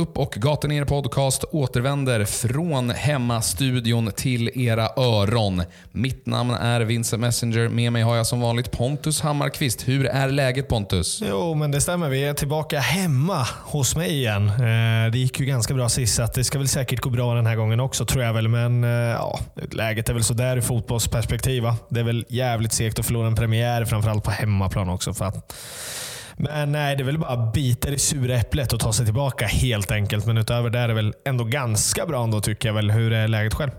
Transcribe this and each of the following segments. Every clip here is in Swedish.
Upp och Gata ner podcast återvänder från hemmastudion till era öron. Mitt namn är Vincent Messenger. Med mig har jag som vanligt Pontus Hammarkvist. Hur är läget Pontus? Jo, men det stämmer. Vi är tillbaka hemma hos mig igen. Eh, det gick ju ganska bra sist, så det ska väl säkert gå bra den här gången också tror jag väl. Men eh, ja, läget är väl sådär i fotbollsperspektiv. Va? Det är väl jävligt segt att förlora en premiär, framförallt på hemmaplan också. För att men nej, det är väl bara att bita i sura äpplet och ta sig tillbaka helt enkelt. Men utöver det är det väl ändå ganska bra ändå tycker jag väl. Hur är läget själv?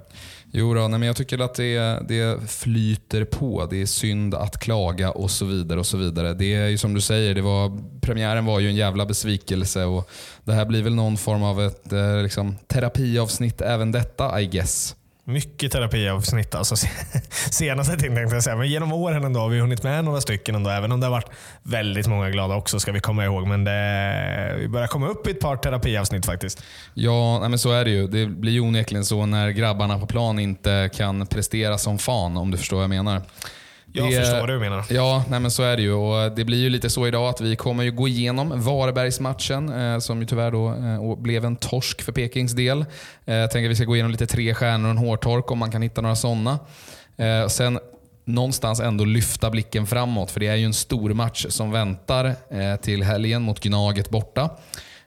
Jo då, nej, men jag tycker att det, det flyter på. Det är synd att klaga och så vidare. och så vidare. Det är ju som du säger, det var, premiären var ju en jävla besvikelse och det här blir väl någon form av ett eh, liksom, terapiavsnitt även detta, I guess. Mycket terapiavsnitt alltså. Senaste tiden tänkte jag säga. Men genom åren ändå har vi hunnit med några stycken ändå. Även om det har varit väldigt många glada också ska vi komma ihåg. Men det, vi börjar komma upp i ett par terapiavsnitt faktiskt. Ja, nej men så är det ju. Det blir ju onekligen så när grabbarna på plan inte kan prestera som fan om du förstår vad jag menar. Jag det, förstår vad du menar. Ja, nej men så är det ju. Och det blir ju lite så idag att vi kommer ju gå igenom Varbergsmatchen eh, som ju tyvärr då eh, blev en torsk för Pekings del. Eh, jag tänker att vi ska gå igenom lite tre stjärnor och en hårtork om man kan hitta några sådana. Eh, sen någonstans ändå lyfta blicken framåt för det är ju en stor match som väntar eh, till helgen mot Gnaget borta.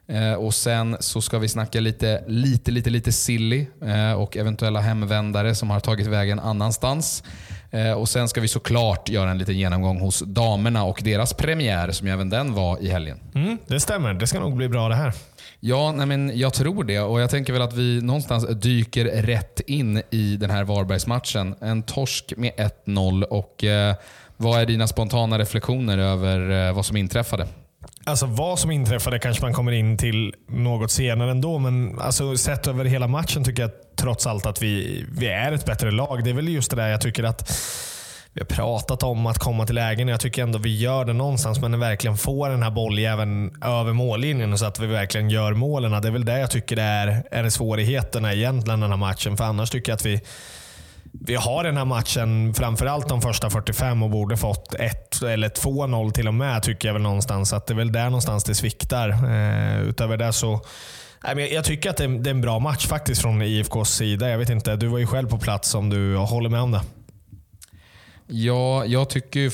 Eh, och Sen så ska vi snacka lite, lite, lite, lite silly eh, och eventuella hemvändare som har tagit vägen annanstans. Eh, och Sen ska vi såklart göra en liten genomgång hos damerna och deras premiär som även den var i helgen. Mm, det stämmer. Det ska nog bli bra det här. Ja, nej men jag tror det och jag tänker väl att vi någonstans dyker rätt in i den här Varbergsmatchen. En torsk med 1-0 och eh, vad är dina spontana reflektioner över eh, vad som inträffade? Alltså vad som inträffade kanske man kommer in till något senare ändå, men alltså, sett över hela matchen tycker jag trots allt att vi, vi är ett bättre lag. Det är väl just det där jag tycker att vi har pratat om att komma till lägen. Jag tycker ändå vi gör det någonstans, men verkligen får den här bolljäveln över mållinjen så att vi verkligen gör målen. Det är väl det jag tycker är, är svårigheterna egentligen den här matchen. För annars tycker jag att vi vi har den här matchen, framförallt de första 45 och borde fått 1 eller 2-0 till och med, tycker jag väl någonstans. Att det är väl där någonstans det sviktar. Eh, utöver det så jag tycker att det är en bra match faktiskt från IFKs sida. Jag vet inte, du var ju själv på plats om du håller med om det. Ja, jag tycker ju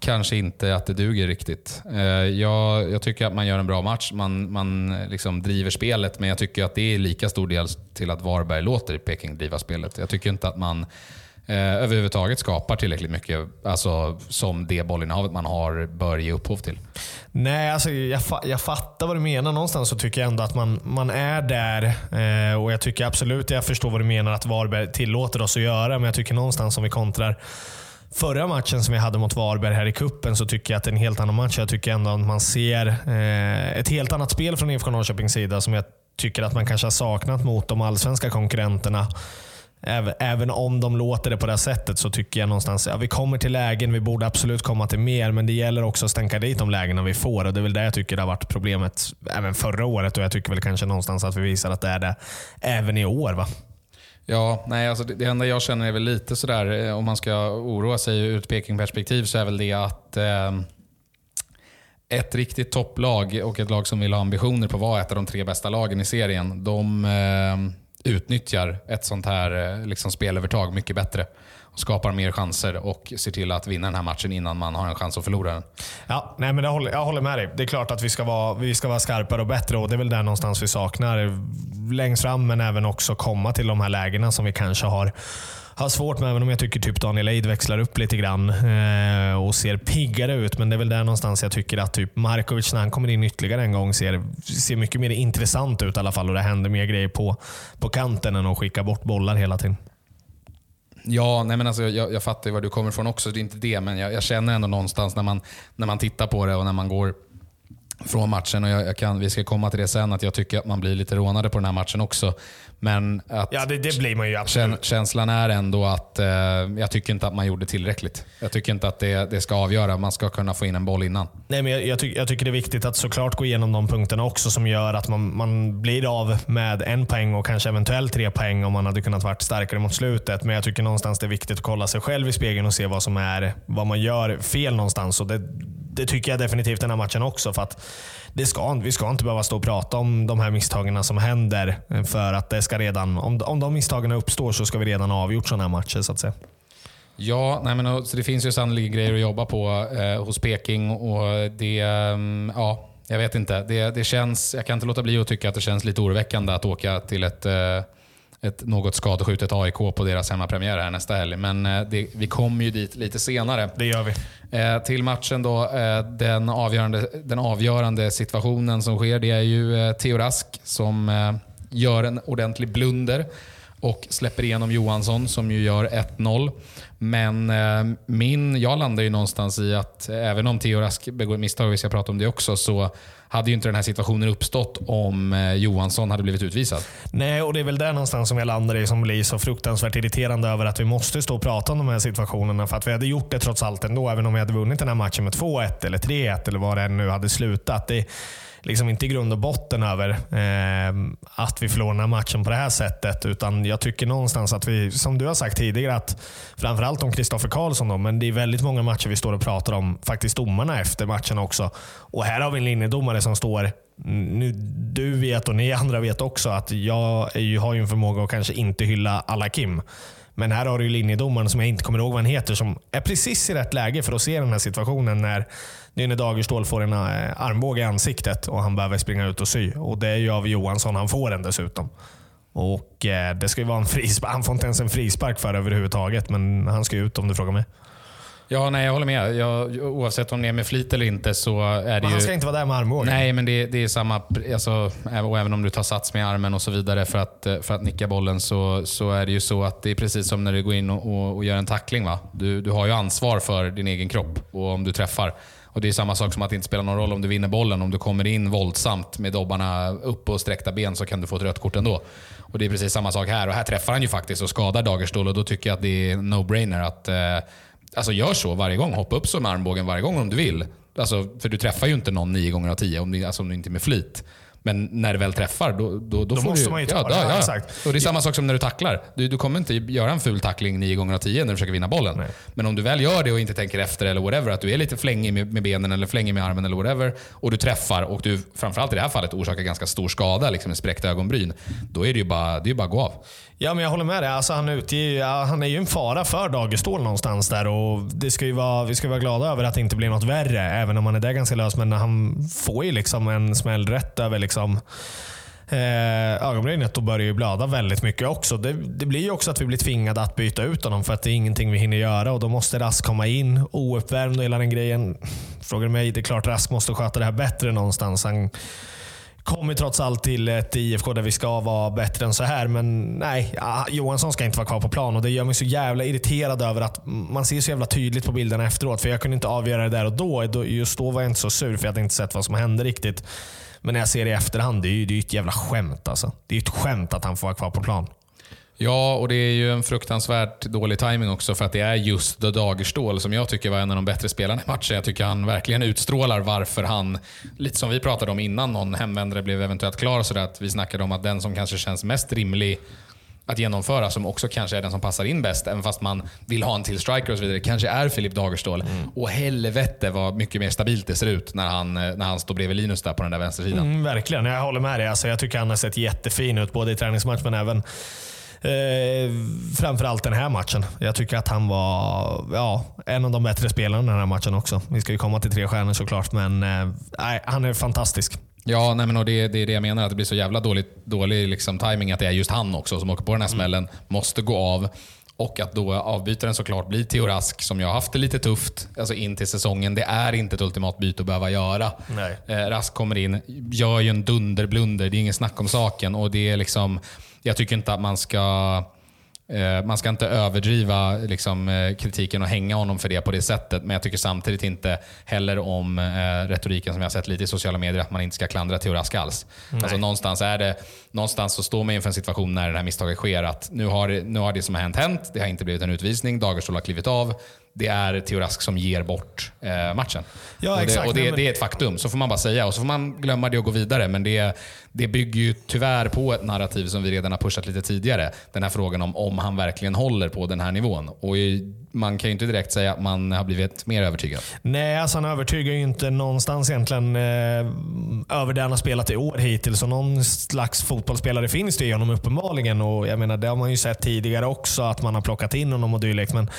kanske inte att det duger riktigt. Eh, jag, jag, tycker att man gör en bra match. Man, man eh, liksom driver spelet, men jag tycker att det är lika stor del till att Varberg låter Peking driva spelet. Jag tycker inte att man eh, överhuvudtaget skapar tillräckligt mycket alltså, som det bollinnehavet man har bör ge upphov till. Nej, alltså, jag, fa jag fattar vad du menar. Någonstans så tycker jag ändå att man, man är där. Eh, och Jag tycker absolut jag förstår vad du menar att Varberg tillåter oss att göra, men jag tycker någonstans som vi kontrar förra matchen som vi hade mot Varberg här i kuppen så tycker jag att det är en helt annan match. Jag tycker ändå att man ser eh, ett helt annat spel från IFK Norrköpings sida som jag tycker att man kanske har saknat mot de allsvenska konkurrenterna. Även om de låter det på det här sättet så tycker jag någonstans att ja, vi kommer till lägen. Vi borde absolut komma till mer, men det gäller också att stänka dit de lägena vi får. Och Det är väl det jag tycker har varit problemet även förra året och jag tycker väl kanske någonstans att vi visar att det är det även i år. Va? Ja, nej, alltså det, det enda jag känner är väl lite sådär, eh, om man ska oroa sig ur ett Peking-perspektiv, så är väl det att eh, ett riktigt topplag och ett lag som vill ha ambitioner på att vara ett av de tre bästa lagen i serien, de eh, utnyttjar ett sånt här eh, liksom spelövertag mycket bättre skapar mer chanser och ser till att vinna den här matchen innan man har en chans att förlora den. Ja, nej, men jag, håller, jag håller med dig. Det är klart att vi ska, vara, vi ska vara skarpare och bättre och det är väl där någonstans vi saknar längst fram, men även också komma till de här lägena som vi kanske har har svårt med, även om jag tycker typ Daniel Eid växlar upp lite grann eh, och ser piggare ut. Men det är väl där någonstans jag tycker att typ Markovic, när han kommer in ytterligare en gång, ser, ser mycket mer intressant ut i alla fall. Och det händer mer grejer på, på kanten än att skicka bort bollar hela tiden. Ja, nej men alltså, jag, jag fattar ju var du kommer ifrån också. Det är inte det, men jag, jag, känner ändå någonstans när man, när man tittar på det och när man går från matchen. och jag, jag, kan, Vi ska komma till det sen, att jag tycker att man blir lite rånade på den här matchen också. Men att ja, det, det blir man ju absolut. Känslan är ändå att eh, jag tycker inte att man gjorde tillräckligt. Jag tycker inte att det, det ska avgöra. Man ska kunna få in en boll innan. Nej, men jag, jag, tyck, jag tycker det är viktigt att såklart gå igenom de punkterna också som gör att man, man blir av med en poäng och kanske eventuellt tre poäng om man hade kunnat vara starkare mot slutet. Men jag tycker någonstans det är viktigt att kolla sig själv i spegeln och se vad som är vad man gör fel någonstans. Och det, det tycker jag definitivt den här matchen också. För att det ska, vi ska inte behöva stå och prata om de här misstagen som händer. För att det ska redan, om, om de misstagen uppstår så ska vi redan ha avgjort sådana här matcher så att säga. Ja, nej men, så det finns ju sannolikt grejer att jobba på eh, hos Peking och det, um, ja, jag vet inte. Det, det känns, jag kan inte låta bli att tycka att det känns lite oroväckande att åka till ett, eh, ett något skadeskjutet AIK på deras hemmapremiär här nästa helg. Men eh, det, vi kommer ju dit lite senare. Det gör vi. Eh, till matchen då, eh, den, avgörande, den avgörande situationen som sker, det är ju eh, Theo Rask som eh, gör en ordentlig blunder och släpper igenom Johansson som ju gör 1-0. Men eh, min, jag landar ju någonstans i att även om Theo Rask begår misstag, vi ska prata om det också, så hade ju inte den här situationen uppstått om eh, Johansson hade blivit utvisad. Nej, och det är väl där någonstans som jag landar i som blir så fruktansvärt irriterande över att vi måste stå och prata om de här situationerna. För att vi hade gjort det trots allt ändå, även om vi hade vunnit den här matchen med 2-1 eller 3-1 eller vad det nu hade slutat. Det, liksom inte i grund och botten över eh, att vi förlorar den här matchen på det här sättet. Utan jag tycker någonstans att vi, som du har sagt tidigare, att framförallt om Kristoffer Karlsson, då, men det är väldigt många matcher vi står och pratar om faktiskt domarna efter matchen också. Och här har vi en linjedomare som står nu, du vet och ni andra vet också att jag har ju en förmåga att kanske inte hylla alla Kim. Men här har du linjedomaren, som jag inte kommer ihåg vad han heter, som är precis i rätt läge för att se den här situationen när Nynne Dagerstål får en eh, armbåge i ansiktet och han behöver springa ut och sy. Och Det är ju av Johansson han får den dessutom. Och eh, det ska ju vara en frispark. Han får inte ens en frispark för överhuvudtaget, men han ska ut om du frågar mig. Ja, nej, jag håller med. Jag, oavsett om det är med flit eller inte så är det men han ju... ska inte vara där med armbågen. Nej, men det, det är samma... Alltså, och även om du tar sats med armen och så vidare för att, för att nicka bollen så, så är det ju så att det är precis som när du går in och, och, och gör en tackling. Va? Du, du har ju ansvar för din egen kropp och om du träffar. Och Det är samma sak som att det inte spelar någon roll om du vinner bollen. Om du kommer in våldsamt med dobbarna upp och sträckta ben så kan du få ett rött kort ändå. Och Det är precis samma sak här. Och Här träffar han ju faktiskt och skadar Dagerstål och då tycker jag att det är no-brainer att eh, alltså gör så varje gång. Hoppa upp så med armbågen varje gång om du vill. Alltså, för du träffar ju inte någon nio gånger av tio om du, alltså, om du inte är med flit. Men när det väl träffar, då, då, då, då måste du, man ju ta ja, det. Ja, exakt. Och det är samma sak som när du tacklar. Du, du kommer inte göra en ful tackling nio gånger av tio när du försöker vinna bollen. Nej. Men om du väl gör det och inte tänker efter eller whatever, att du är lite flängig med, med benen eller flängig med armen eller whatever, och du träffar och du framförallt i det här fallet orsakar ganska stor skada, liksom en spräckt ögonbryn, då är det ju bara, det är bara att gå av. Ja, men jag håller med dig. Alltså, han, utger, han är ju en fara för Dagerstål någonstans där. Och det ska ju vara, vi ska vara glada över att det inte blir något värre, även om han är där ganska lös. Men han får ju liksom en smäll rätt över liksom, eh, ögonbrynet och börjar ju blöda väldigt mycket också. Det, det, blir ju också att vi blir tvingade att byta ut honom för att det är ingenting vi hinner göra och då måste Rask komma in ouppvärmd och hela den grejen. Frågar du mig, det är klart Rask måste sköta det här bättre någonstans. Han, kommer trots allt till ett IFK där vi ska vara bättre än så här. Men nej, Johansson ska inte vara kvar på plan och det gör mig så jävla irriterad över att man ser så jävla tydligt på bilderna efteråt. För jag kunde inte avgöra det där och då. Just då var jag inte så sur för jag hade inte sett vad som hände riktigt. Men när jag ser det i efterhand, det är ju det är ett jävla skämt alltså. Det är ett skämt att han får vara kvar på plan. Ja, och det är ju en fruktansvärt dålig timing också för att det är just The Dagerstål som jag tycker var en av de bättre spelarna i matchen. Jag tycker han verkligen utstrålar varför han, lite som vi pratade om innan någon hemvändare blev eventuellt klar, så att vi snackade om att den som kanske känns mest rimlig att genomföra, som också kanske är den som passar in bäst, även fast man vill ha en till striker och så vidare, kanske är Filip Dagerstål. Mm. Och helvete vad mycket mer stabilt det ser ut när han, när han står bredvid Linus där på den där vänstersidan. Mm, verkligen, jag håller med dig. Alltså, jag tycker han har sett jättefin ut, både i träningsmatch men även Eh, framförallt den här matchen. Jag tycker att han var ja, en av de bättre spelarna den här matchen också. Vi ska ju komma till tre stjärnor såklart, men eh, han är fantastisk. Ja, nej, men och det, det är det jag menar. Att det blir så jävla dålig, dålig liksom, timing att det är just han också som åker på den här mm. smällen. Måste gå av. Och att då avbytaren såklart blir Theo Rask, som jag har haft det lite tufft alltså in till säsongen. Det är inte ett ultimat byte att behöva göra. Eh, Rask kommer in, gör ju en dunderblunder. Det är ingen snack om saken. Och det är liksom jag tycker inte att man ska eh, man ska inte överdriva liksom, eh, kritiken och hänga honom för det på det sättet. Men jag tycker samtidigt inte heller om eh, retoriken som jag har sett lite i sociala medier, att man inte ska klandra Theo Rask alls. Alltså, någonstans, är det, någonstans så står man inför en situation när det här misstaget sker. att Nu har, nu har det som har hänt hänt. Det har inte blivit en utvisning. Dagerstål har klivit av. det är Theo Rask som ger bort eh, matchen. Ja, och det, exakt. och det, det är ett faktum, så får man bara säga. Och så får man glömma det och gå vidare. Men det, det bygger ju tyvärr på ett narrativ som vi redan har pushat lite tidigare. Den här frågan om om han verkligen håller på den här nivån. Och i- man kan ju inte direkt säga att man har blivit mer övertygad. Nej, alltså han övertygar ju inte någonstans egentligen eh, över det han har spelat i år hittills. Och någon slags fotbollsspelare finns det i honom uppenbarligen. Och jag menar, det har man ju sett tidigare också, att man har plockat in honom och dylikt. Men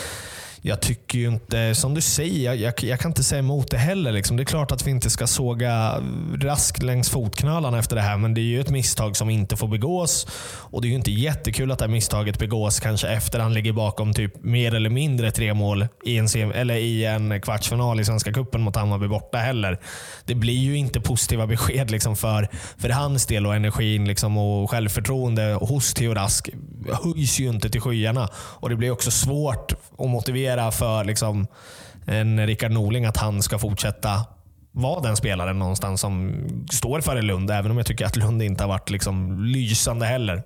jag tycker ju inte, som du säger, jag, jag, jag kan inte säga emot det heller. Liksom. Det är klart att vi inte ska såga Rask längs fotknölarna efter det här, men det är ju ett misstag som inte får begås. Och Det är ju inte jättekul att det här misstaget begås kanske efter han ligger bakom typ mer eller mindre tre mål i en, sem- eller i en kvartsfinal i Svenska Cupen mot Hammarby borta heller. Det blir ju inte positiva besked liksom för, för hans del och energin liksom och självförtroende hos Theo Rask höjs ju inte till skyarna. Och Det blir också svårt att motivera för liksom en Rickard Norling att han ska fortsätta vara den spelaren någonstans som står för Lund. Även om jag tycker att Lund inte har varit liksom lysande heller.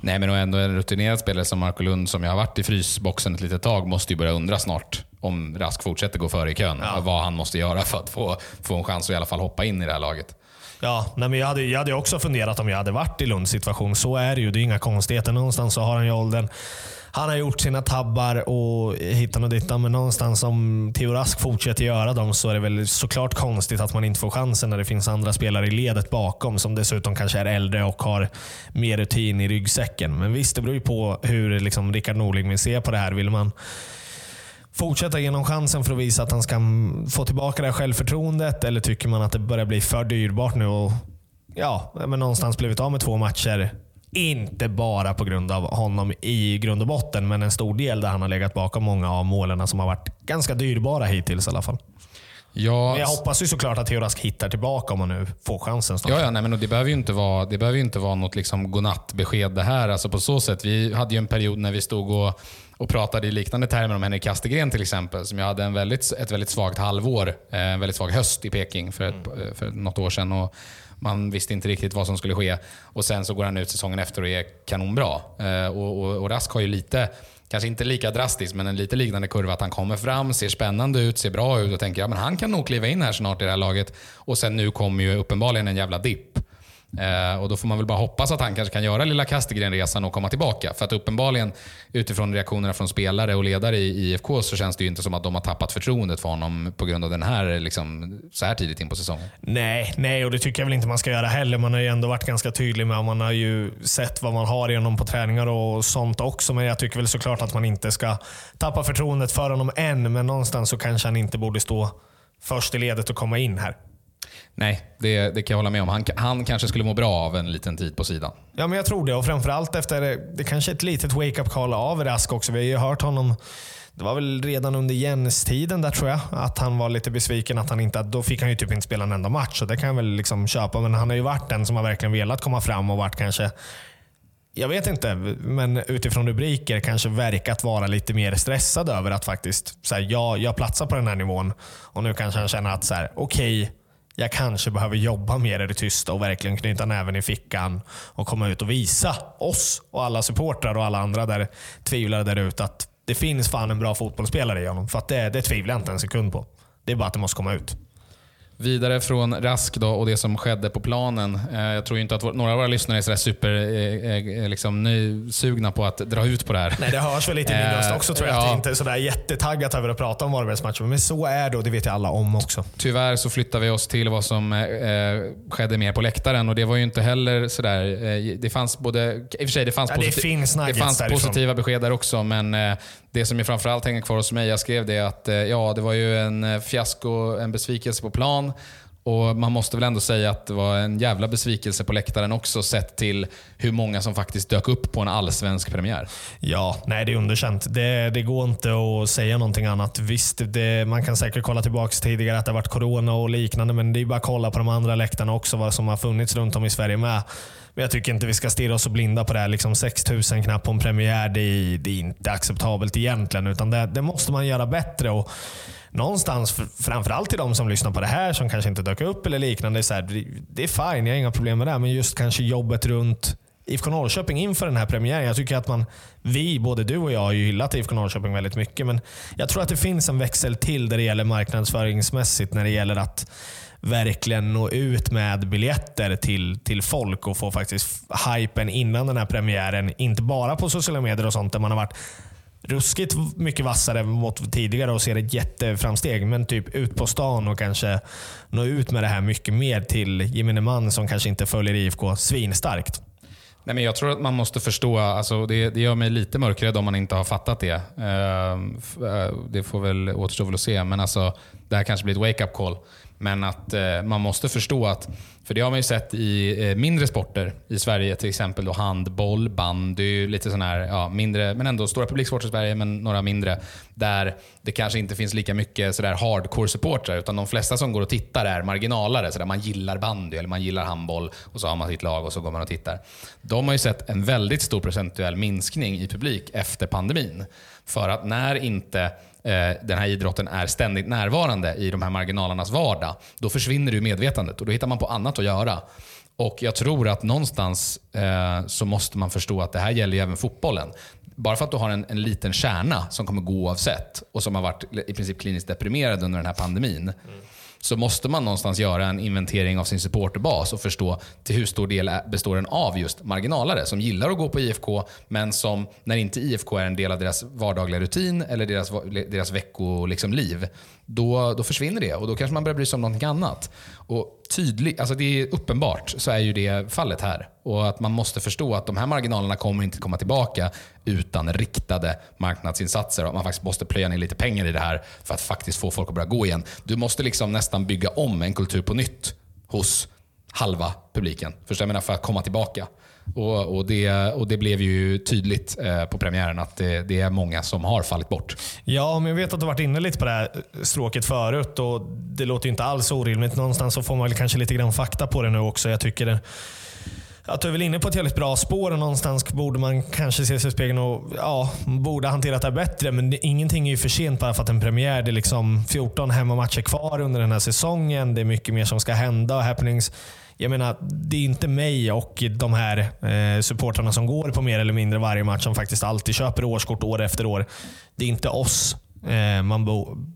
Nej, men ändå en rutinerad spelare som Marco Lund, som jag har varit i frysboxen ett litet tag, måste ju börja undra snart om Rask fortsätter gå före i kön. Vad han måste göra för att få, få en chans att i alla fall hoppa in i det här laget. Ja, nej men jag, hade, jag hade också funderat om jag hade varit i Lunds situation. Så är det ju. Det är inga konstigheter. Någonstans så har han ju åldern. Han har gjort sina tabbar och hittan och dittan, men någonstans om Theo Rask fortsätter göra dem så är det väl såklart konstigt att man inte får chansen när det finns andra spelare i ledet bakom som dessutom kanske är äldre och har mer rutin i ryggsäcken. Men visst, det beror ju på hur liksom Rickard Norling vill se på det här. Vill man fortsätta genom chansen för att visa att han ska få tillbaka det här självförtroendet? Eller tycker man att det börjar bli för dyrbart nu och ja, men någonstans blivit av med två matcher? Inte bara på grund av honom i grund och botten, men en stor del där han har legat bakom många av målen som har varit ganska dyrbara hittills i alla fall. Ja, Men jag hoppas ju såklart att Theo Rask hittar tillbaka om han nu får chansen snart. Ja, ja nej, men det behöver ju inte vara, det behöver inte vara något liksom godnattbesked det här. Alltså på så sätt, vi hade ju en period när vi stod och, och pratade i liknande termer om Henrik Kastegren till exempel, som jag hade en väldigt, ett väldigt svagt halvår, eh, en väldigt svag höst i Peking för, ett, eh, för något år sedan. Och man visste inte riktigt vad som skulle ske. Och Sen så går han ut säsongen efter och är kanonbra. Eh, och, och, och Rask har ju lite, kanske inte lika drastiskt, men en lite liknande kurva. Att han kommer fram, ser spännande ut, ser bra ut och tänker ja, men han kan nog kliva in här snart i det här laget. Och sen nu kommer ju uppenbarligen en jävla dipp. Eh, och Då får man väl bara hoppas att han kanske kan göra lilla Kastegren-resan och komma tillbaka. För att uppenbarligen, utifrån reaktionerna från spelare och ledare i IFK, så känns det ju inte som att de har tappat förtroendet för honom på grund av den här, liksom, så här tidigt in på säsongen. Nej, nej, och det tycker jag väl inte man ska göra heller. Man har ju ändå varit ganska tydlig med man har ju sett vad man har i honom på träningar och sånt också. Men jag tycker väl såklart att man inte ska tappa förtroendet för honom än. Men någonstans så kanske han inte borde stå först i ledet och komma in här. Nej, det, det kan jag hålla med om. Han, han kanske skulle må bra av en liten tid på sidan. Ja, men jag tror det. Och framförallt efter det kanske ett litet wake-up call av Rask också. Vi har ju hört honom det var väl redan under Jens-tiden där tror jag, att han var lite besviken. att han inte, Då fick han ju typ inte spela en enda match, så det kan jag väl liksom köpa. Men han har ju varit den som har verkligen velat komma fram och varit kanske jag vet inte, men utifrån rubriker kanske verkat vara lite mer stressad över att faktiskt, så här, jag, jag platsar på den här nivån. Och nu kanske han känner att, så här, okej, jag kanske behöver jobba mer i det tysta och verkligen knyta näven i fickan och komma ut och visa oss och alla supportrar och alla andra där tvivlare där ute att det finns fan en bra fotbollsspelare i honom. För att det, det tvivlar jag inte en sekund på. Det är bara att det måste komma ut. Vidare från Rask då och det som skedde på planen. Eh, Jag tror inte att vår, några av våra lyssnare är sådär super eh, eh, liksom, ny, sugna på att dra ut på det här. Nej, det hörs väl lite i min röst också tror jag. Att ja. jag inte är sådär jättetaggat över att prata om Varbergsmatchen. Men så är det och det vet ju alla om också. Tyvärr så flyttar vi oss till vad som eh, skedde mer på läktaren och det var ju inte heller sådär... Eh, det fanns både... I och för sig, det fanns, Ja, det finns det fanns därifrån. positiva besked där också, men eh, det som ju framförallt hänger kvar hos mig, jag skrev det att eh, ja, det var ju en fiasko, en besvikelse på plan. Och Man måste väl ändå säga att det var en jävla besvikelse på läktaren också sett till hur många som faktiskt dök upp på en allsvensk premiär. Ja, nej det är underkänt. Det, det går inte att säga någonting annat. Visst, det, man kan säkert kolla tillbaka tidigare att det har varit corona och liknande, men det är bara att kolla på de andra läktarna också, vad som har funnits runt om i Sverige med. Men jag tycker inte vi ska stirra oss så blinda på det här. Liksom 6 000 knappt på en premiär, det är, det är inte acceptabelt egentligen. Utan det, det måste man göra bättre. Och någonstans, framförallt till de som lyssnar på det här, som kanske inte dök upp eller liknande. Så här, det- det är fine, jag har inga problem med det. Men just kanske jobbet runt IFK Norrköping inför den här premiären. Jag tycker att man, vi, både du och jag, har ju hyllat IFK Norrköping väldigt mycket. Men jag tror att det finns en växel till där det gäller marknadsföringsmässigt. När det gäller att verkligen nå ut med biljetter till, till folk och få faktiskt hypen innan den här premiären. Inte bara på sociala medier och sånt där man har varit ruskigt mycket vassare mot tidigare och ser ett jätteframsteg. Men typ ut på stan och kanske nå ut med det här mycket mer till gemene man som kanske inte följer IFK svinstarkt. Nej, men jag tror att man måste förstå, alltså det, det gör mig lite mörkrädd om man inte har fattat det. Uh, det får väl återstå väl att se, men alltså, det här kanske blir ett wake-up call. Men att eh, man måste förstå att för det har man ju sett i eh, mindre sporter i Sverige, till exempel då handboll, bandy, lite sådana här ja, mindre, men ändå stora publiksporter i Sverige, men några mindre. Där det kanske inte finns lika mycket sådär hardcore supportrar utan de flesta som går och tittar är marginalare. Sådär, man gillar bandy eller man gillar handboll och så har man sitt lag och så går man och tittar. De har ju sett en väldigt stor procentuell minskning i publik efter pandemin. För att när inte Eh, den här idrotten är ständigt närvarande i de här marginalernas vardag, då försvinner du medvetandet och då hittar man på annat att göra. Och Jag tror att någonstans eh, så måste man förstå att det här gäller ju även fotbollen. Bara för att du har en, en liten kärna som kommer gå oavsett och som har varit i princip kliniskt deprimerad under den här pandemin. Mm så måste man någonstans göra en inventering av sin supporterbas och förstå till hur stor del består den av just marginalare som gillar att gå på IFK men som när inte IFK är en del av deras vardagliga rutin eller deras, deras veckoliv, liksom, då, då försvinner det och då kanske man börjar bry sig om någonting annat. Och tydlig, alltså det är uppenbart så är ju det fallet här. Och att man måste förstå att de här marginalerna kommer inte komma tillbaka utan riktade marknadsinsatser. Och att man faktiskt måste plöja ner lite pengar i det här för att faktiskt få folk att börja gå igen. Du måste liksom nästan bygga om en kultur på nytt hos halva publiken. Förstår jag menar? För att komma tillbaka. Och, och, det, och det blev ju tydligt eh, på premiären att det, det, är många som har fallit bort. Ja, men jag vet att du varit inne lite på det här stråket förut och det låter inte alls orimligt. Någonstans så får man väl kanske lite grann fakta på det nu också. Jag tycker det, att du är väl inne på ett jävligt bra spår och någonstans borde man kanske se sig i spegeln och ja, borde hanterat det här bättre. Men det, ingenting är ju för sent bara för att en premiär. Det är liksom 14 hemmamatcher kvar under den här säsongen. Det är mycket mer som ska hända och happenings jag menar, det är inte mig och de här eh, supportrarna som går på mer eller mindre varje match som faktiskt alltid köper årskort år efter år. Det är inte oss eh, man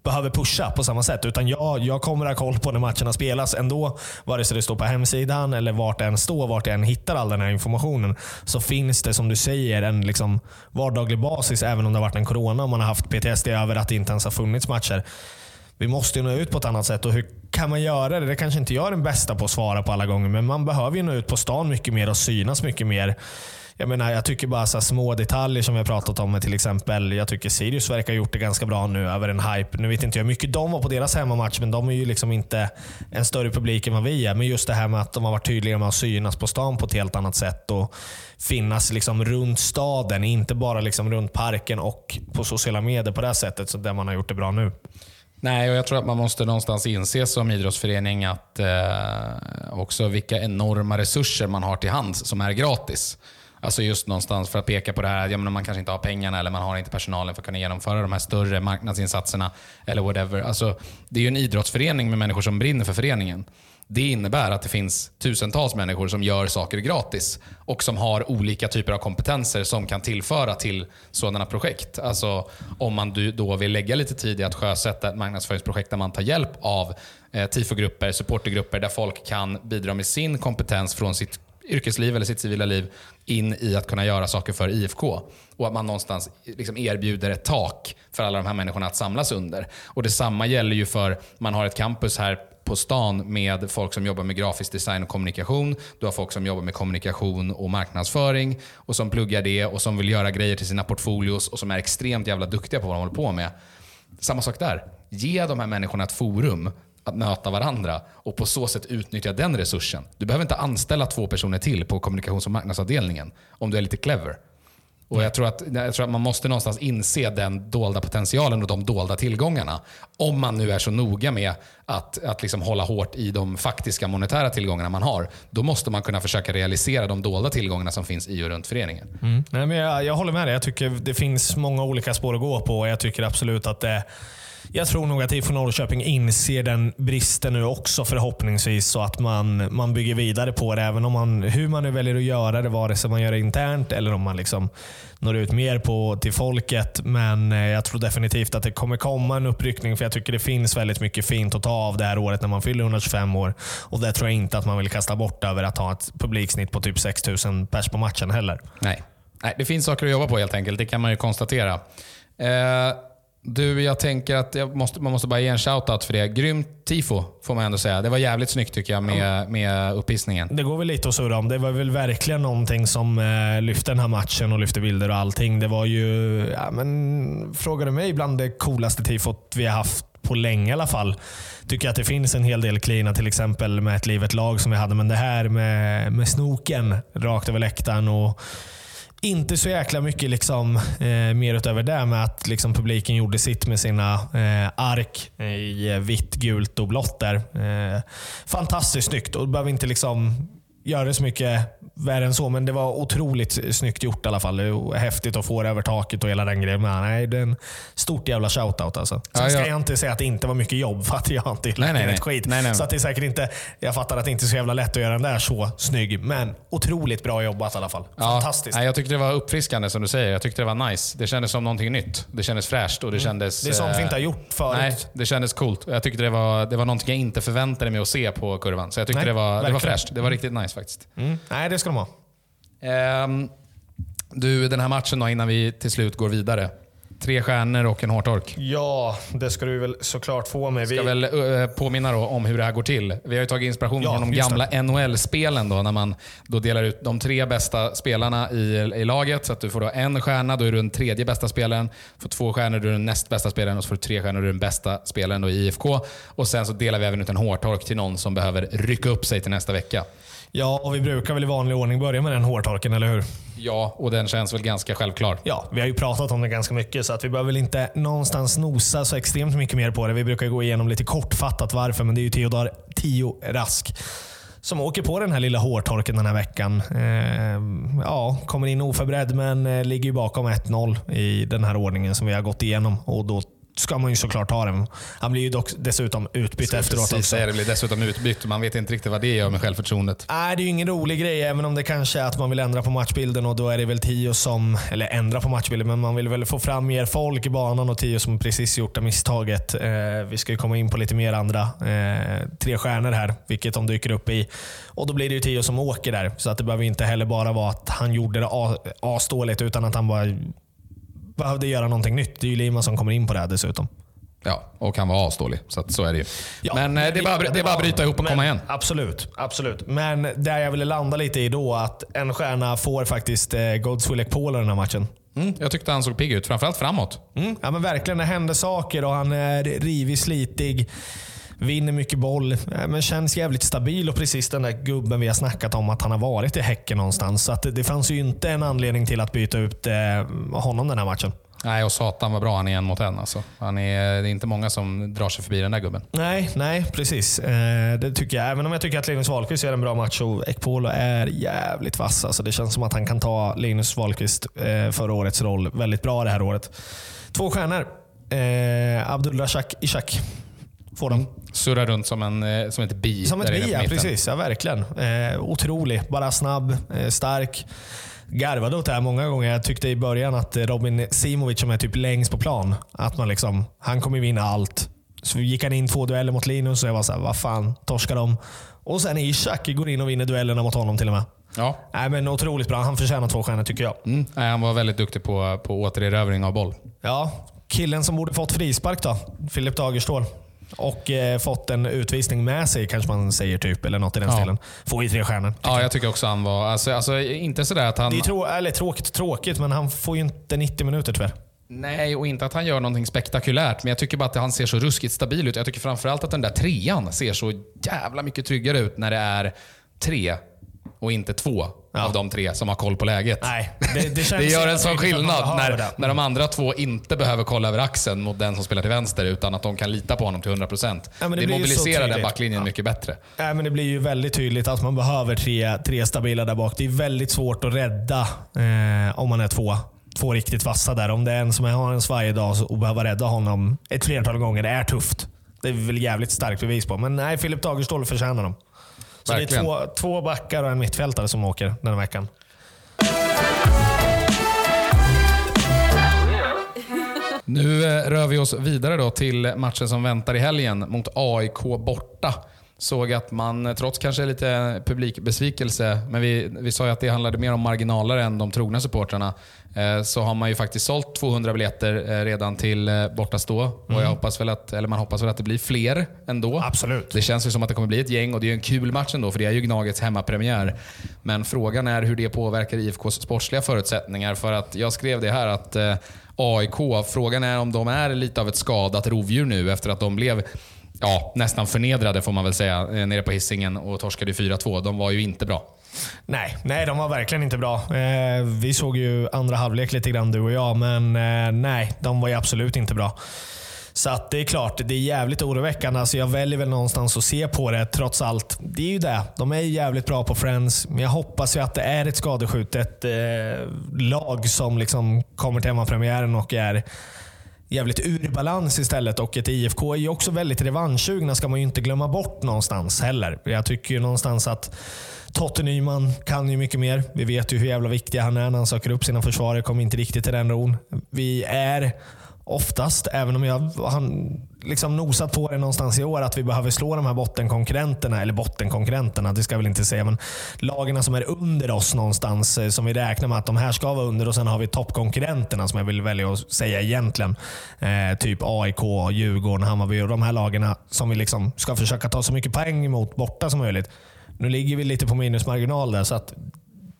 behöver pusha på samma sätt. Utan jag, jag kommer ha koll på när matcherna spelas ändå. Vare sig det står på hemsidan eller vart det än står, vart jag än hittar all den här informationen. Så finns det som du säger en liksom vardaglig basis även om det har varit en corona och man har haft PTSD över att det inte ens har funnits matcher vi måste ju nå ut på ett annat sätt. Och hur kan man göra det? Det kanske inte jag är den bästa på att svara på alla gånger, men man behöver ju nå ut på stan mycket mer och synas mycket mer. Jag menar, jag tycker bara så små detaljer som vi har pratat om med till exempel, jag tycker Sirius verkar ha gjort det ganska bra nu över en hype. Nu vet inte jag hur mycket de var på deras hemmamatch, men de är ju liksom inte en större publik än vad vi är. Men just det här med att de har varit tydliga med att synas på stan på ett helt annat sätt och finnas liksom runt staden, inte bara liksom runt parken och på sociala medier på det sättet, så där man har gjort det bra nu. Nej, och jag tror att man måste någonstans inse som idrottsförening att eh, också vilka enorma resurser man har till hands som är gratis. Alltså just någonstans för att peka på det här, ja, man kanske inte har pengarna eller man har inte personalen för att kunna genomföra de här större marknadsinsatserna. Eller whatever. Alltså, det är ju en idrottsförening med människor som brinner för föreningen. Det innebär att det finns tusentals människor som gör saker gratis och som har olika typer av kompetenser som kan tillföra till sådana projekt. Alltså om man då vill lägga lite tid i att sjösätta ett marknadsföringsprojekt där man tar hjälp av eh, tifo-grupper, supportergrupper där folk kan bidra med sin kompetens från sitt yrkesliv eller sitt civila liv in i att kunna göra saker för IFK. Och att man någonstans liksom erbjuder ett tak för alla de här människorna att samlas under. Och Detsamma gäller ju för, man har ett campus här på stan med folk som jobbar med grafisk design och kommunikation. Du har folk som jobbar med kommunikation och marknadsföring och som pluggar det och som vill göra grejer till sina portfolios och som är extremt jävla duktiga på vad de håller på med. Samma sak där. Ge de här människorna ett forum att möta varandra och på så sätt utnyttja den resursen. Du behöver inte anställa två personer till på kommunikations och marknadsavdelningen om du är lite clever. Och jag tror, att, jag tror att man måste någonstans inse den dolda potentialen och de dolda tillgångarna. Om man nu är så noga med att, att liksom hålla hårt i de faktiska monetära tillgångarna man har. Då måste man kunna försöka realisera de dolda tillgångarna som finns i och runt föreningen. Mm. Nej, men jag, jag håller med dig. Jag tycker det finns många olika spår att gå på. Jag tycker absolut att det jag tror nog att IFK Norrköping inser den bristen nu också förhoppningsvis så att man, man bygger vidare på det. Även om man, hur man nu väljer att göra det, vare sig man gör det internt eller om man liksom når ut mer på, till folket. Men eh, jag tror definitivt att det kommer komma en uppryckning för jag tycker det finns väldigt mycket fint att ta av det här året när man fyller 125 år. Och det tror jag inte att man vill kasta bort över att ha ett publiksnitt på typ 6000 pers på matchen heller. Nej. Nej, det finns saker att jobba på helt enkelt. Det kan man ju konstatera. Eh, du, jag tänker att jag måste, man måste bara ge en shoutout för det. Grymt tifo, får man ändå säga. Det var jävligt snyggt tycker jag med, med upphissningen. Det går väl lite att surra om. Det var väl verkligen någonting som eh, lyfte den här matchen och lyfte bilder och allting. Det var ju, ja, men, frågar du mig, bland det coolaste tifot vi har haft på länge i alla fall. Tycker att det finns en hel del klina, till exempel med ett livet lag som vi hade. Men det här med, med snoken rakt över läktaren och inte så jäkla mycket liksom, eh, mer utöver det med att liksom, publiken gjorde sitt med sina eh, ark i eh, vitt, gult och blått. Där. Eh, fantastiskt snyggt och behöver inte liksom göra det så mycket värre än så, men det var otroligt snyggt gjort i alla fall. Häftigt att få det över taket och hela den grejen. Men nej, det är en stort jävla shoutout alltså. Sen ja, ska jag inte säga att det inte var mycket jobb, för att jag inte lagt ner ett skit. Nej, nej. Så att det är säkert inte, jag fattar att det inte är så jävla lätt att göra den där så snygg, men otroligt bra jobbat i alla fall. Fantastiskt. Ja, jag tyckte det var uppfriskande som du säger. Jag tyckte det var nice. Det kändes som någonting nytt. Det kändes fräscht och det mm. kändes... Det är sånt vi inte har gjort förut. Nej, det kändes coolt. Jag tyckte det var, det var någonting jag inte förväntade mig att se på kurvan. Så jag tyckte nej, det, var, det var fräscht. Det var riktigt nice faktiskt. Mm. Nej, det ska de ha. Um, du, den här matchen då, innan vi till slut går vidare. Tre stjärnor och en hårtork. Ja, det ska du väl såklart få med. Vi ska väl uh, påminna om hur det här går till. Vi har ju tagit inspiration ja, från de gamla NHL-spelen då, när man då delar ut de tre bästa spelarna i, i laget. Så att du får då en stjärna, då är du den tredje bästa spelaren. Får två stjärnor, då är du den näst bästa spelaren. Och så får du tre stjärnor, då är du den bästa spelaren då i IFK. Och sen så delar vi även ut en hårtork till någon som behöver rycka upp sig till nästa vecka. Ja, och vi brukar väl i vanlig ordning börja med den hårtorken, eller hur? Ja, och den känns väl ganska självklar. Ja, vi har ju pratat om det ganska mycket så att vi behöver väl inte någonstans nosa så extremt mycket mer på det. Vi brukar gå igenom lite kortfattat varför, men det är ju Theodor Tio Rask som åker på den här lilla hårtorken den här veckan. Eh, ja, kommer in oförberedd men eh, ligger ju bakom 1-0 i den här ordningen som vi har gått igenom. Och då ska man ju såklart ha den. Han blir ju dock dessutom utbytt efteråt också. Säga, det blir dessutom utbytt. Man vet inte riktigt vad det gör med självförtroendet. Nej, det är ju ingen rolig grej, även om det kanske är att man vill ändra på matchbilden och då är det väl Tio som, eller ändra på matchbilden, men man vill väl få fram mer folk i banan och Tio som precis gjort det misstaget. Eh, vi ska ju komma in på lite mer andra eh, tre stjärnor här, vilket de dyker upp i. Och då blir det ju Tio som åker där, så att det behöver inte heller bara vara att han gjorde det asdåligt, utan att han bara behövde göra någonting nytt. Det är ju Lima som kommer in på det här dessutom. Ja, och han var asdålig. Så, så är det ju. Ja, men eh, det är bara, det är bara att bryta ihop och komma igen. Absolut, absolut. Men där jag ville landa lite i då, att en stjärna får faktiskt eh, Godswill Ekpola den här matchen. Mm, jag tyckte han såg pigg ut, framförallt framåt. Mm, ja, men verkligen. Det händer saker och han är rivig, slitig. Vinner mycket boll, men känns jävligt stabil och precis den där gubben vi har snackat om att han har varit i Häcken någonstans. Så det fanns ju inte en anledning till att byta ut eh, honom den här matchen. Nej, och satan vad bra han är en mot en. Alltså. Han är, det är inte många som drar sig förbi den där gubben. Nej, nej precis. Eh, det tycker jag. Även om jag tycker att Linus Wahlqvist gör en bra match och Ekpolo är jävligt vass. Alltså, det känns som att han kan ta Linus Wahlqvist eh, förra årets roll väldigt bra det här året. Två stjärnor. Eh, Abdulrazak Ishak får de. Mm. Surrar runt som, en, eh, som ett bi. Som ett bi, ja. Precis. Ja, verkligen. Eh, otrolig. Bara snabb, eh, stark garvade åt det här många gånger. Jag tyckte i början att Robin Simovic som är typ längst på plan, att man liksom, han kommer vinna allt. Så gick han in två dueller mot Linus och jag var såhär, vad fan, torskar de? Och sen Ishak går in och vinner duellerna mot honom till och med. Ja. Nej, men otroligt bra. Han förtjänar två stjärnor tycker jag. Mm. Han var väldigt duktig på, på återerövring av boll. Ja, killen som borde fått frispark då, Filip Dagerstål. Och eh, fått en utvisning med sig, kanske man säger, typ, eller något i den ja. stilen. Får ju tre stjärnor. Ja, jag tycker också han var... Alltså, alltså, inte sådär att han... Det är trå eller, tråkigt tråkigt, men han får ju inte 90 minuter tyvärr. Nej, och inte att han gör någonting spektakulärt, men jag tycker bara att han ser så ruskigt stabil ut. Jag tycker framförallt att den där trean ser så jävla mycket tryggare ut när det är tre och inte två ja. av de tre som har koll på läget. Nej, det, det, det gör en sån skillnad när, när de andra två inte behöver kolla över axeln mot den som spelar till vänster, utan att de kan lita på honom till 100%. Ja, det, det mobiliserar den backlinjen ja. mycket bättre. Ja, men det blir ju väldigt tydligt att man behöver tre, tre stabila där bak. Det är väldigt svårt att rädda eh, om man är två två riktigt vassa där. Om det är en som har en svajig dag och behöver rädda honom ett flertal gånger, det är tufft. Det är väl jävligt starkt bevis på. Men nej, Filip Dagerstål förtjänar dem. Så Verkligen. det är två, två backar och en mittfältare som åker den här veckan. Nu eh, rör vi oss vidare då till matchen som väntar i helgen mot AIK borta. Såg att man, eh, trots kanske lite publikbesvikelse, men vi, vi sa ju att det handlade mer om marginaler än de trogna supportrarna, eh, så har man ju faktiskt sålt 200 biljetter eh, redan till bortastå. Och jag hoppas väl att, eller man hoppas väl att det blir fler ändå. Absolut. Det känns ju som att det kommer bli ett gäng och det är ju en kul match ändå för det är ju Gnagets hemmapremiär. Men frågan är hur det påverkar IFKs sportsliga förutsättningar. För att jag skrev det här att AIK, frågan är om de är lite av ett skadat rovdjur nu efter att de blev ja, nästan förnedrade får man väl säga eh, nere på hissingen och torskade 4-2. De var ju inte bra. Nej, nej, de var verkligen inte bra. Eh, vi såg ju andra halvlek lite grann du och jag, men eh, nej, de var ju absolut inte bra. Så att det är klart, det är jävligt oroväckande. Alltså jag väljer väl någonstans att se på det trots allt. Det är ju det. De är jävligt bra på Friends, men jag hoppas ju att det är ett skadeskjutet eh, lag som liksom kommer till hemmapremiären och är jävligt ur balans istället. Och ett IFK är ju också väldigt revanschsugna, ska man ju inte glömma bort någonstans heller. Jag tycker ju någonstans att Totte Nyman kan ju mycket mer. Vi vet ju hur jävla viktig han är när han söker upp sina försvarare. Kommer inte riktigt till den ron. Vi är oftast, även om jag har liksom nosat på det någonstans i år, att vi behöver slå de här bottenkonkurrenterna. Eller bottenkonkurrenterna, det ska jag väl inte säga. Men lagarna som är under oss någonstans, eh, som vi räknar med att de här ska vara under. Och Sen har vi toppkonkurrenterna som jag vill välja att säga egentligen. Eh, typ AIK, Djurgården, Hammarby och de här lagarna som vi liksom ska försöka ta så mycket poäng emot borta som möjligt. Nu ligger vi lite på minusmarginal där, så att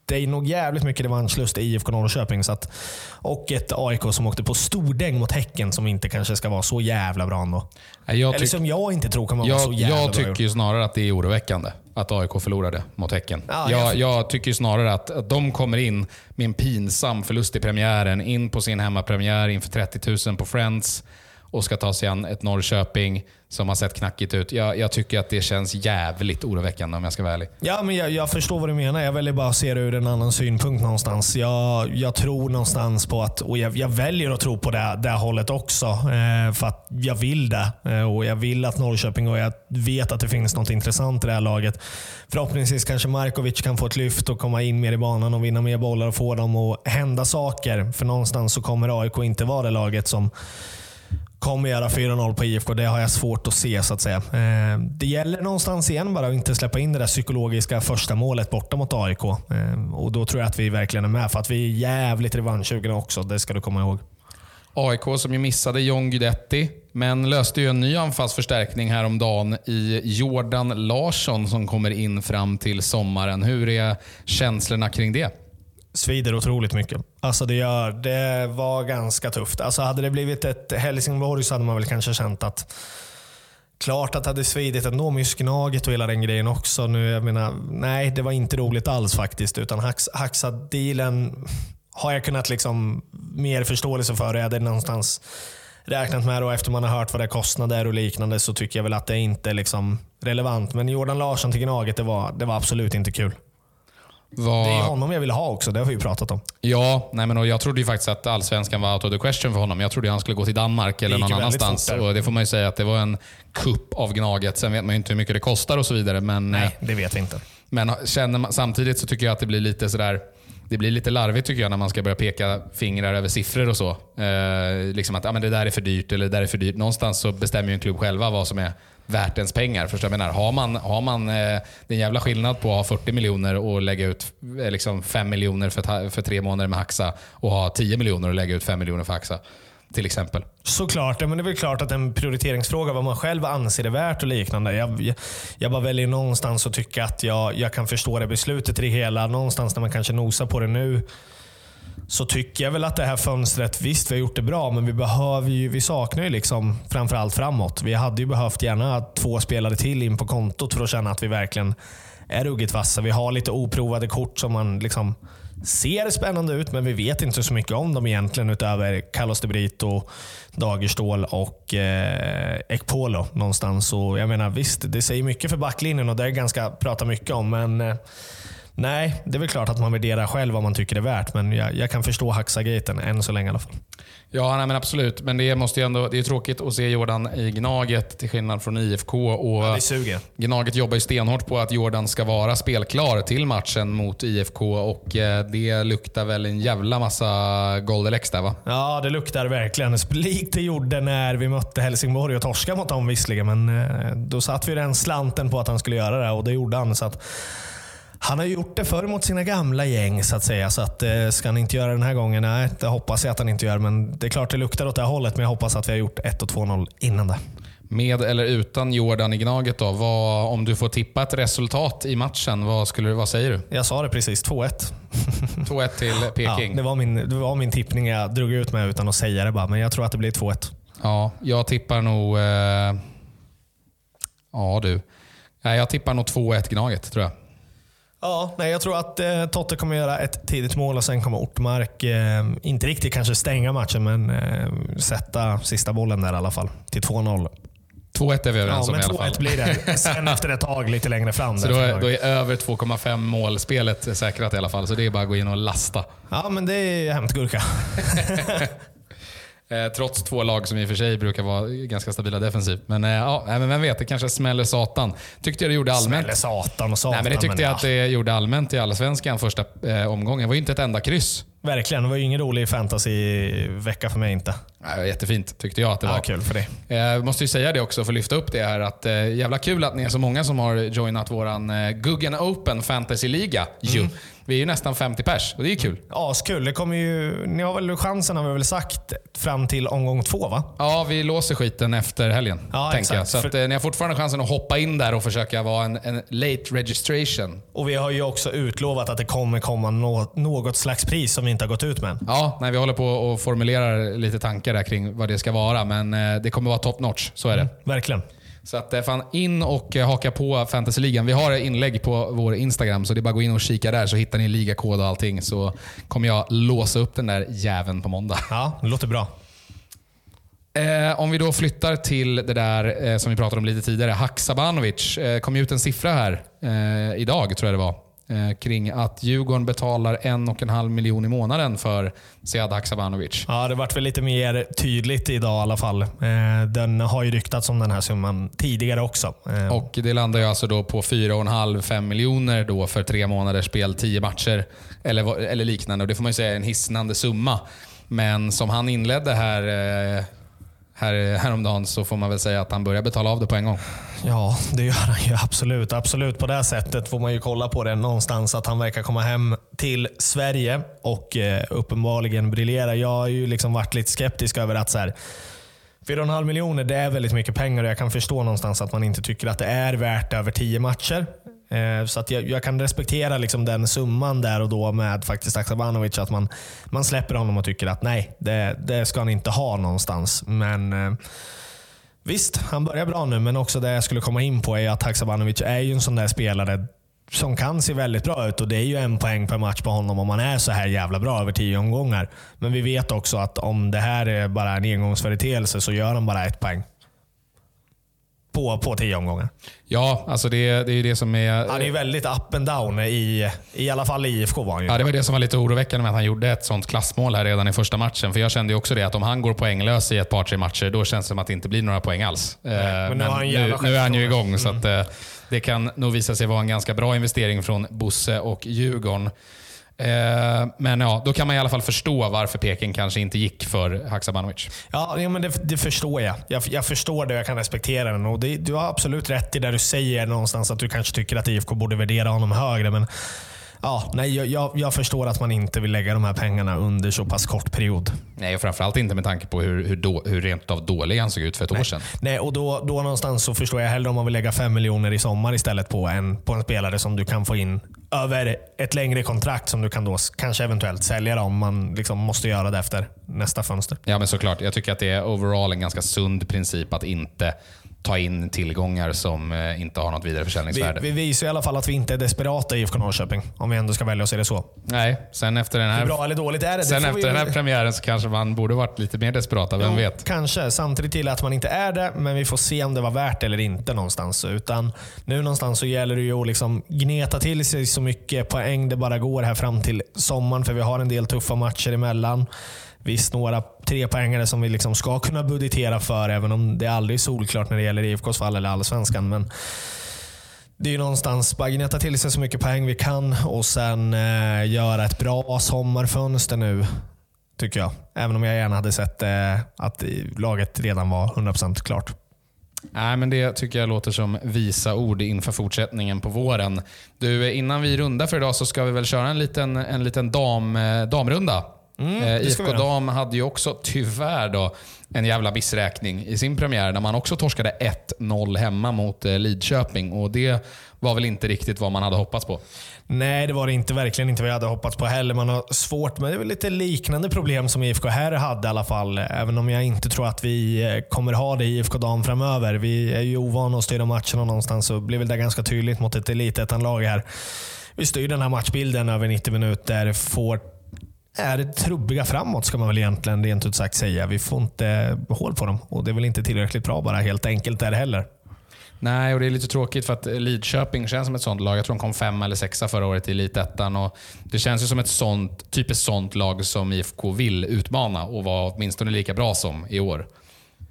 det är nog jävligt mycket revanschlust i IFK Norrköping. Så att, och ett AIK som åkte på stordäng mot Häcken som inte kanske ska vara så jävla bra ändå. Jag, Eller som jag inte tror kommer vara så jag, jävla jag bra. tycker ju snarare att det är oroväckande att AIK förlorade mot Häcken. Ja, jag, jag- jag tycker snarare att, att de kommer in med en pinsam förlust i premiären, in på sin hemmapremiär inför 30 000 på Friends och ska ta sig an ett Norrköping som har sett knackigt ut. Jag, jag tycker att det känns jävligt oroväckande om jag ska vara ärlig. Ja, men jag, jag förstår vad du menar. Jag väljer bara att se det ur en annan synpunkt någonstans. Jag, jag tror någonstans på att, och jag, jag väljer att tro på det, det hållet också. Eh, för att jag vill det. Eh, och Jag vill att Norrköping, och jag vet att det finns något intressant i det här laget. Förhoppningsvis kanske Markovic kan få ett lyft och komma in mer i banan och vinna mer bollar och få dem att hända saker. För någonstans så kommer AIK inte vara det laget som kommer göra 4-0 på IFK. Det har jag svårt att se så att säga. Eh, det gäller någonstans igen bara att inte släppa in det där psykologiska första målet borta mot AIK. Eh, och Då tror jag att vi verkligen är med. För att vi är jävligt revanschsugna också. Det ska du komma ihåg. AIK som ju missade John Guidetti, men löste ju en ny anfallsförstärkning häromdagen i Jordan Larsson som kommer in fram till sommaren. Hur är känslorna kring det? Svider otroligt mycket. Alltså det, gör, det var ganska tufft. Alltså hade det blivit ett Helsingborg så hade man väl kanske känt att Klart att det hade svidit ändå med och hela den grejen också. Nu, jag menar, nej, det var inte roligt alls faktiskt. Utan Haxa-dealen har jag kunnat liksom mer förståelse för. Jag hade någonstans räknat med och efter man har hört vad det kostnader och liknande så tycker jag väl att det inte är liksom relevant. Men Jordan Larsson till Gnaget, det var, det var absolut inte kul. Vad- Det är honom jag ville ha också, det har vi ju pratat om. Ja, nej men och jag trodde ju faktiskt att allsvenskan var out of the question för honom. Jag trodde han skulle gå till Danmark eller någon annanstans. Och det får man ju säga att det var en kupp av Gnaget. Sen vet man ju inte hur mycket det kostar och så vidare. Men, eh, Nej, det vet vi inte. men känner man, samtidigt så tycker jag att det blir lite sådär det blir lite larvigt tycker jag när man ska börja peka fingrar över siffror och så. Eh, liksom att ja, men det där är för dyrt eller det där är för dyrt. Någonstans så bestämmer ju en klubb själva vad som är värt ens pengar. Förstår jag menar? Har man, har man eh, det är en jävla skillnad på att ha 40 miljoner och lägga ut eh, liksom 5 miljoner för, för tre månader med Haxa och ha 10 miljoner och lägga ut 5 miljoner för Haxa. Till exempel. Såklart, men det är väl klart att en prioriteringsfråga vad man själv anser är värt och liknande. Jag, jag, jag bara väljer någonstans att tycka att jag, jag kan förstå det beslutet i det hela. Någonstans när man kanske nosar på det nu så tycker jag väl att det här fönstret, visst vi har gjort det bra, men vi behöver ju, vi saknar ju liksom framförallt framåt. Vi hade ju behövt gärna två spelare till in på kontot för att känna att vi verkligen är ruggigt vassa. Vi har lite oprovade kort som man liksom ser spännande ut, men vi vet inte så mycket om dem egentligen utöver Carlos de Brito, Dagerstål och eh, Ekpolo någonstans. Och jag menar visst, det säger mycket för backlinjen och det är ganska prata mycket om, men eh, Nej, det är väl klart att man värderar själv vad man tycker är värt, men jag, jag kan förstå Haxa-gaten än så länge i alla fall. Ja, nej, men absolut. Men det, måste ju ändå, det är tråkigt att se Jordan i Gnaget till skillnad från IFK. Och Ja, det suger. Gnaget jobbar ju stenhårt på att Jordan ska vara spelklar till matchen mot IFK och eh, det luktar väl en jävla massa Goldelex där va? Ja, det luktar verkligen. Likt det gjorde när vi mötte Helsingborg och torskade mot dem visserligen, men eh, då satt vi den slanten på att han skulle göra det och det gjorde han. Så att, han har gjort det förr mot sina gamla gäng så att säga. Så att, eh, ska han inte göra den här gången? Nej, det hoppas jag att han inte gör. Men det är klart det luktar åt det här hållet. Men jag hoppas att vi har gjort 1 och 2-0 innan det. Med eller utan Jordan i Gnaget då? Vad, om du får tippa ett resultat i matchen, vad, skulle, vad säger du? Jag sa det precis, 2-1. 2-1 till Ja, Peking. det, var min, det var min tippning jag drog ut med utan att säga det bara. Men jag tror att det blir 2-1. Ja, jag tippar nog... Eh, ja du. Jag tippar nog 2-1 Gnaget tror jag. Ja, nej, jag tror att eh, Totte kommer göra ett tidigt mål och sen kommer Ortmark, eh, inte riktigt kanske stänga matchen, men eh, sätta sista bollen där i alla fall. Till 2-0. 2-1 är vi överens Ja, om men i alla fall. 2-1 blir det. Sen efter ett tag lite längre fram. Så då är, då är över 2,5 målspelet säkrat i alla fall. Så det är bara att gå in och lasta. Ja, men det är hämtgurka. Eh, trots två lag som i och för sig brukar vara ganska stabila defensivt. Men, eh, ja, men vem vet, det kanske smäller satan. Tyckte jag det gjorde allmänt. Smäller satan och satan. Nej, men det tyckte jag ja, att det gjorde allmänt i Allsvenskan första eh, omgången. Det var ju inte ett enda kryss. Verkligen. Det var ju ingen rolig fantasy-vecka för mig inte. Jättefint tyckte jag att det var. Kul för dig. Jag måste ju säga det också för att lyfta upp det här att eh, jävla kul att ni är så många som har joinat våran eh, Guggen Open Fantasy-liga. ju. Mm. Vi är ju nästan 50 pers och det är kul. Askul. Det kommer ju, ni har väl chansen, har vi väl sagt, fram till omgång två va? Ja, vi låser skiten efter helgen. Ja, tänker exakt. Så att, eh, ni har fortfarande chansen att hoppa in där och försöka vara en, en late registration. Och vi har ju också utlovat att det kommer komma nå- något slags pris som vi inte har gått ut med än. Ja, nej, vi håller på och formulerar lite tankar där kring vad det ska vara, men eh, det kommer vara top notch. Så är det. Verkligen. Så att, eh, fan, in och eh, haka på Fantasyligan. Vi har inlägg på vår Instagram, så det är bara att gå in och kika där så hittar ni ligakod och allting. Så kommer jag låsa upp den där jäveln på måndag. Ja, det låter bra. Eh, om vi då flyttar till det där eh, som vi pratade om lite tidigare. Haksabanovic. Eh, kom ut en siffra här eh, idag, tror jag det var. Eh, kring att Djurgården betalar en och en halv miljon i månaden för Sead Haksabanovic. Ja, det vart väl lite mer tydligt idag i alla fall. Eh, Den har ju ryktats om den här summan tidigare också. Eh, Och Det landar ju alltså då på 4,5-5 miljoner då för tre månaders spel, 10 matcher eller, eller liknande. Och Det får man ju säga är en hisnande summa. Men som han inledde här, här häromdagen så får man väl säga att han börjar betala av det på en gång. Ja, det gör han ju absolut. Absolut. På det sättet får man ju kolla på det någonstans att han verkar komma hem till Sverige och eh, uppenbarligen briljera. Jag har ju liksom varit lite skeptisk över att så här, 4,5 miljoner det är väldigt mycket pengar och jag kan förstå någonstans att man inte tycker att det är värt över 10 matcher. Eh, så att jag, jag kan respektera liksom den summan där och då med faktiskt Aksabanovic. Att man, man släpper honom och tycker att nej, det, det ska han inte ha någonstans. Men eh, Visst, han börjar bra nu, men också det jag skulle komma in på är att Haksabanovic är ju en sån där spelare som kan se väldigt bra ut och det är ju en poäng per match på honom om han är så här jävla bra över tio omgångar. Men vi vet också att om det här är bara en engångsföreteelse så gör han bara ett poäng. På, på tio omgångar. Ja, alltså det, det är ju det som är... Han är ju väldigt up and down, i, i alla fall i IFK var han ju. Ja, det var det som var lite oroväckande med att han gjorde ett sånt klassmål här redan i första matchen. För jag kände ju också det att om han går poänglös i ett par, tre matcher, då känns det som att det inte blir några poäng alls. Eh, men nu han nu, nu är han ju igång, så att, eh, det kan nog visa sig vara en ganska bra investering från Bosse och Djurgården. Eh, men ja, då kan man i alla fall förstå varför Peking kanske inte gick för Haksabanovic. Ja, ja men det, det förstår jag. jag. Jag förstår det och jag kan respektera den. Och det, du har absolut rätt i det du säger någonstans att du kanske tycker att IFK borde värdera honom högre. Men ja, nej, jag, jag, jag förstår att man inte vill lägga de här pengarna under så pass kort period. Nej, och framförallt inte med tanke på hur, hur, då, hur rent av dålig han såg ut för ett år sedan. Nej, och då, då någonstans så förstår jag hellre om man vill lägga 5 miljoner i sommar istället på en, på en spelare som du kan få in över ett längre kontrakt som du kan då kanske eventuellt sälja om man liksom måste göra det efter nästa fönster. Ja, men såklart. Jag tycker att det är overall en ganska sund princip att inte ta in tillgångar som eh, inte har något vidare försäljningsvärde. Vi, vi visar i alla fall att vi inte är desperata i IFK Norrköping. Om vi ändå ska välja att se det så. Nej, sen efter den här, Hur bra eller dåligt är det? sen det efter vi... den här premiären så kanske man borde varit lite mer desperata. Vem Jo, vet? Kanske. Samtidigt till att man inte är det, men vi får se om det var värt eller inte någonstans. Utan nu någonstans så gäller det ju att liksom gneta till sig så mycket poäng det bara går här fram till sommaren, för vi har en del tuffa matcher emellan. Visst, några trepoängare som vi liksom ska kunna budgetera för, även om det aldrig är solklart när det gäller IFKs fall eller allsvenskan. Men det är ju någonstans bara gneta till sig så mycket poäng vi kan och sen eh, göra ett bra sommarfönster nu. Tycker jag. Även om jag gärna hade sett eh, att laget redan var 100% klart. Nej, men det tycker jag låter som visa ord inför fortsättningen på våren. Du, eh, innan vi rundar för idag så ska vi väl köra en liten, en liten dam, eh, damrunda. Mm, eh, IFK. Dam hade ju också tyvärr då en jävla missräkning i sin premiär när man också torskade 1-0 hemma mot eh, Lidköping. Och Det var väl inte riktigt vad man hade hoppats på. Nej, det var det inte. Verkligen inte vad jag hade hoppats på heller. Man har svårt, men det är väl lite liknande problem som IFK här hade i alla fall. Även om jag inte tror att vi eh, kommer ha det i IFK Dam framöver. Vi är ju ovana att styra matcherna någonstans så blir väl det ganska tydligt mot ett elitettan-lag här. Vi styr den här matchbilden över 90 minuter, får är trubbiga framåt ska man väl egentligen rent ut sagt säga. Vi får inte hål på dem och det är väl inte tillräckligt bra bara helt enkelt är det heller. Nej, och det är lite tråkigt för att Lidköping känns som ett sånt lag. Jag tror de kom fem eller sexa förra året i Elitettan. Och Det känns ju som ett sånt, typiskt sånt lag som IFK vill utmana och vara åtminstone lika bra som i år.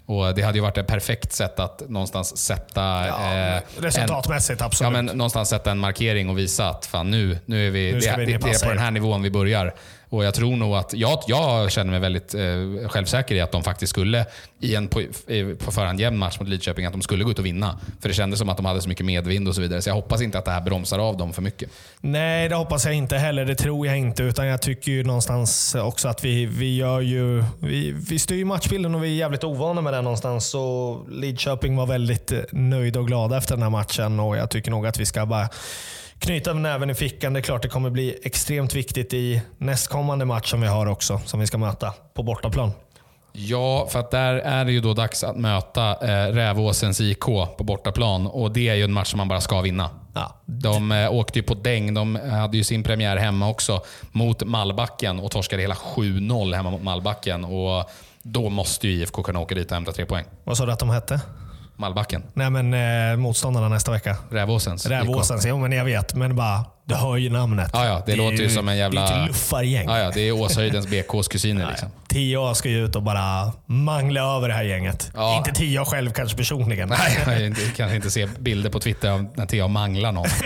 Och Det hade ju varit ett perfekt sätt att någonstans sätta... Ja, eh, resultatmässigt en, absolut. Ja, men någonstans sätta en markering och visa att fan, nu, nu är vi, Nu det, vi det, det är på den här nivån vi börjar. Och Jag tror nog att jag, jag känner mig väldigt eh, självsäker i att de faktiskt skulle, i en på, på förhand jämn match mot Lidköping, att de skulle gå ut och vinna. För det kändes som att de hade så mycket medvind och så vidare. Så jag hoppas inte att det här bromsar av dem för mycket. Nej, det hoppas jag inte heller. Det tror jag inte. Utan jag tycker ju någonstans också att vi, vi gör ju... Vi, vi styr ju matchbilden och vi är jävligt ovana med det någonstans. Så Lidköping var väldigt eh, nöjda och glada efter den här matchen och jag tycker nog att vi ska bara knyta näven i fickan. Det är klart det kommer bli extremt viktigt i nästkommande match som vi har också, som vi ska möta på bortaplan. Ja, för att där är det ju då dags att möta eh, Rävåsens IK på bortaplan. Och det är ju en match som man bara ska vinna. Ja. De eh, åkte ju på däng. De hade ju sin premiär hemma också mot Malbacken och torskade hela 7-0 hemma mot Malbacken. Och då måste ju IFK kunna åka dit och hämta tre poäng. Vad sa du att de hette? Malbacken. Nej men eh, motståndarna nästa vecka. Rävåsens. Rävåsens, jo men jag vet. Men bara, du hör ju namnet. Ja, ja, det låter ju som en jävla- Det är ett luffargäng. Ja, ja, det är Åshöjdens BKs kusiner. Liksom. 10A ska ju ut och bara mangla över det här gänget. Ja. Inte 10A själv kanske personligen. Nej, jag kanske inte se bilder på Twitter när Thea manglar någon.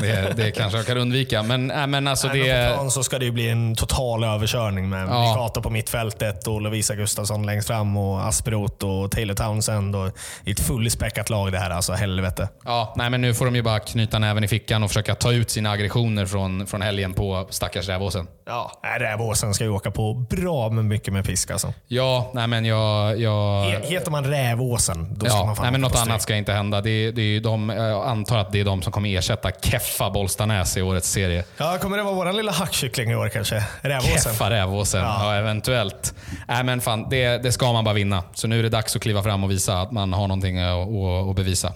Det, det kanske jag kan undvika. Men, äh, men alltså Nej, på det... plan så ska det ju bli en total överkörning med Ja. Mikato på mittfältet och Lovisa Gustafsson längst fram och Asperoth och Taylor Townsend. Och ett fullspäckat lag det här alltså. Helvete. Ja, nej, men nu får de ju bara knyta näven i fickan och försöka ta ut sina aggressioner från, från helgen på stackars Rävåsen. Ja, nej, Rävåsen ska ju åka på bra med mycket med pisk alltså. Ja, nej men jag... jag He- Heter man Rävåsen, då ska ja, man fan nej, men något annat ska inte hända. Det, det är ju de, jag antar att det är de som kommer ersätta Keffa Bollstanäs i årets serie. Ja, kommer det vara våran lilla hackkyckling i år kanske? Rävåsen? Keffa Rävåsen, ja. Ja. eventuellt. Nej, men fan, det, det ska man bara vinna. Så nu är det dags att kliva fram och visa att man har någonting att, att, att bevisa.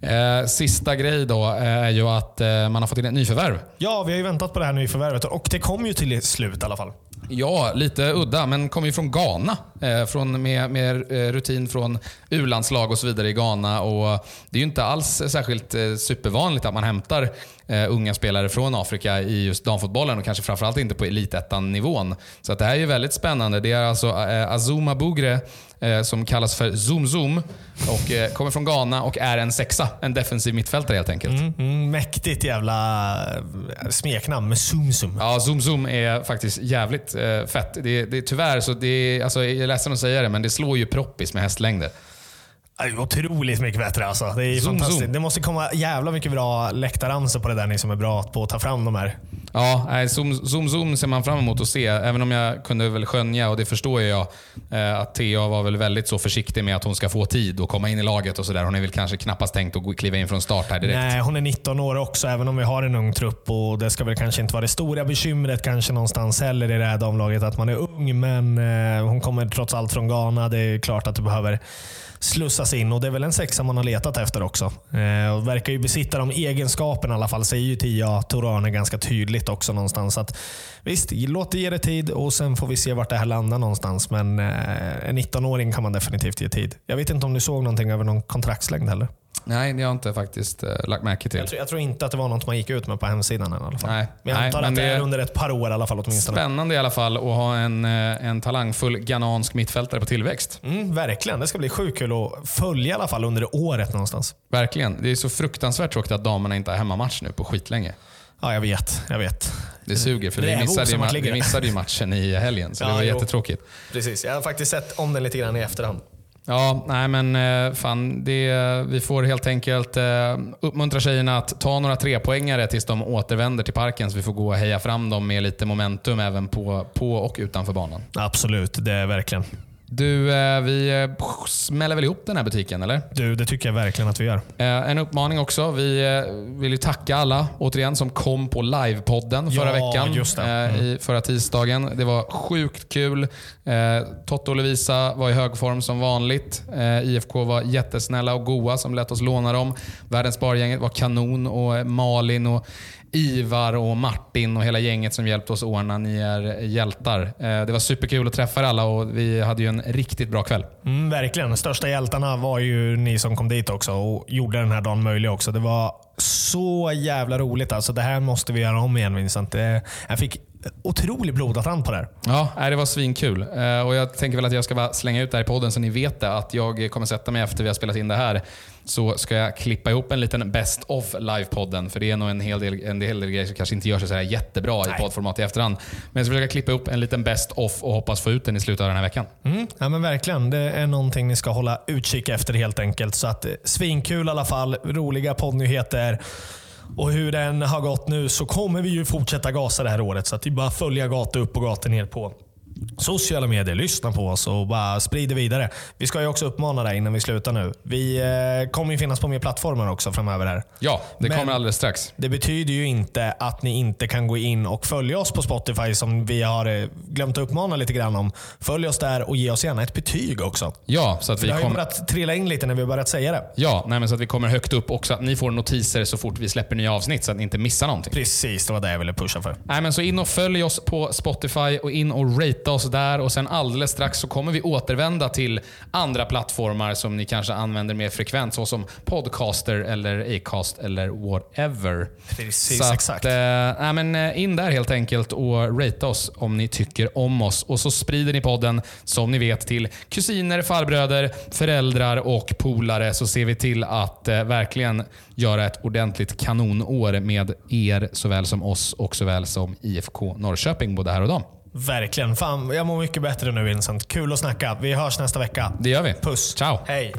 Eh, sista grej då är ju att eh, man har fått in ett nyförvärv. Ja, vi har ju väntat på det här nyförvärvet och det kom ju till slut i alla fall. Ja, lite udda, men kommer ju från Ghana. Eh, från, med, med eh, rutin från U-landslag och så vidare i Ghana. Och det är ju inte alls särskilt eh, supervanligt att man hämtar eh, unga spelare från Afrika i just damfotbollen och kanske framförallt inte på elitettan-nivån. Så att det här är ju väldigt spännande. Det är alltså eh, Azuma Bugre eh, som kallas för Zoom Zoom och eh, kommer från Ghana och är en sexa. En defensiv mittfältare helt enkelt. Mm, mm, mäktigt jävla eh, smeknamn med Zoom Zoom. Ja, Zoom Zoom är faktiskt jävligt eh, fett. Det, det, tyvärr så det alltså, jag är ledsen att säga det, men det slår ju proppis med hästlängder. Otroligt mycket bättre alltså. Det är Zoom, fantastiskt. zoom. Det måste komma jävla mycket bra läktarramsor på det där ni som är bra på att ta fram de här. Ja, nej, zoom, zoom, zoom ser man fram emot att se. Även om jag kunde väl skönja, och det förstår jag, eh, att Thea var väl väldigt så försiktig med att hon ska få tid och komma in i laget och sådär. Hon är väl kanske knappast tänkt att kliva in från start här direkt. Nej, hon är 19 år också, även om vi har en ung trupp. och Det ska väl kanske inte vara det stora bekymret kanske någonstans heller i det här damlaget att man är ung. Men eh, hon kommer trots allt från Ghana. Det är klart att det behöver slussas in och det är väl en sexa man har letat efter också. Eh, och verkar ju besitta de egenskaperna i alla fall, säger ju Tia Torane ganska tydligt också någonstans. Så att, visst, låt det ge det tid och sen får vi se vart det här landar någonstans. Men eh, en 19-åring kan man definitivt ge tid. Jag vet inte om du såg någonting över någon kontraktslängd heller? Nej, det har jag inte faktiskt eh, lagt märke till. Jag tror, jag tror inte att det var något man gick ut med på hemsidan än, i alla fall. Nej. Men jag Nej, antar men att det det- är under ett par år i alla fall åtminstone. Spännande i alla fall att ha en, eh, en talangfull ghanansk mittfältare på tillväxt. Mm, verkligen. Det ska bli sjukt kul att följa i alla fall under året någonstans. Verkligen. Det är så fruktansvärt tråkigt att damerna inte har hemmamatch nu på skitlänge. Ja, jag vet. Jag vet. Det suger, för vi missade, ju, vi missade ju matchen i helgen, så Ja, det var jo. jättetråkigt. Precis. Jag har faktiskt sett om den lite grann i efterhand. Ja, nej men eh, fan, det, vi får helt enkelt eh, uppmuntra tjejerna att ta några trepoängare tills de återvänder till parken så vi får gå och heja fram dem med lite momentum även på, på och utanför banan. Absolut, det är verkligen. Du, eh, vi eh, smäller väl ihop den här butiken eller? Du, det tycker jag verkligen att vi gör. Eh, En uppmaning också. Vi vill ju tacka alla återigen som kom på livepodden förra Ja, veckan. just. Mm. I förra tisdagen. Det var sjukt kul. Totte och Lovisa var i hög form som vanligt. IFK var jättesnälla och goa som lät oss låna dem. Världens Spargänget var kanon och Malin och Ivar och Martin och hela gänget som hjälpte oss ordna. Ni är hjältar. Eh, Det var superkul att träffa er alla och vi hade ju en riktigt bra kväll. Mm, verkligen. De största hjältarna var ju ni som kom dit också och gjorde den här dagen möjlig också. Det var så jävla roligt. Alltså, det här måste vi göra om igen Vincent. Jag fick otrolig blodad på det här. Ja, det var svinkul. Eh, och jag tänker väl att jag ska slänga ut det här i podden så ni vet det. Att jag kommer sätta mig efter vi har spelat in det här. Så ska jag klippa ihop en liten best of live-podden. För det är nog en hel del, en hel del grejer som kanske inte gör sig så här jättebra i Nej. poddformat i efterhand. Men jag ska försöka klippa ihop en liten best of och hoppas få ut den i slutet av den här veckan. Mm, ja, men verkligen. Det är någonting ni ska hålla utkik efter helt enkelt. Så att, eh, svinkul i alla fall. Roliga poddnyheter. Och hur den har gått nu så kommer vi ju fortsätta gasa det här året. Så att det är bara att följa gata upp och gata ner på sociala medier. Lyssna på oss och bara sprida vidare. Vi ska ju också uppmana dig innan vi slutar nu. Vi eh, kommer ju finnas på mer plattformar också framöver här. Ja, det Men- kommer alldeles strax. Det betyder ju inte att ni inte kan gå in och följa oss på Spotify som vi har eh, glömt att uppmana lite grann om. Följ oss där och ge oss gärna ett betyg också. Ja, så att vi det har ju kommer... börjat trilla in lite när vi har börjat säga det. Ja, nej, så att vi kommer högt upp också. Att ni får notiser så fort vi släpper nya avsnitt så att ni inte missar någonting. Precis, det var det jag ville pusha för. Nej, men så in och följ oss på Spotify och in och ratea oss där. Och sen alldeles strax så kommer vi återvända till andra plattformar som ni kanske använder mer frekvent, såsom Podcaster eller Acast eller whatever. Precis, så att, exakt. Eh, men eh, in där helt enkelt och ratea oss om ni tycker om oss. Och så sprider ni podden, som ni vet, till kusiner, farbröder, föräldrar och polare. Så ser vi till att eh, verkligen göra ett ordentligt kanonår med er såväl som oss och såväl som IFK Norrköping både här och dem. Verkligen. Fan, jag mår mycket bättre nu Vincent. Kul att snacka. Vi hörs nästa vecka. Det gör vi. Puss. Ciao. Hej.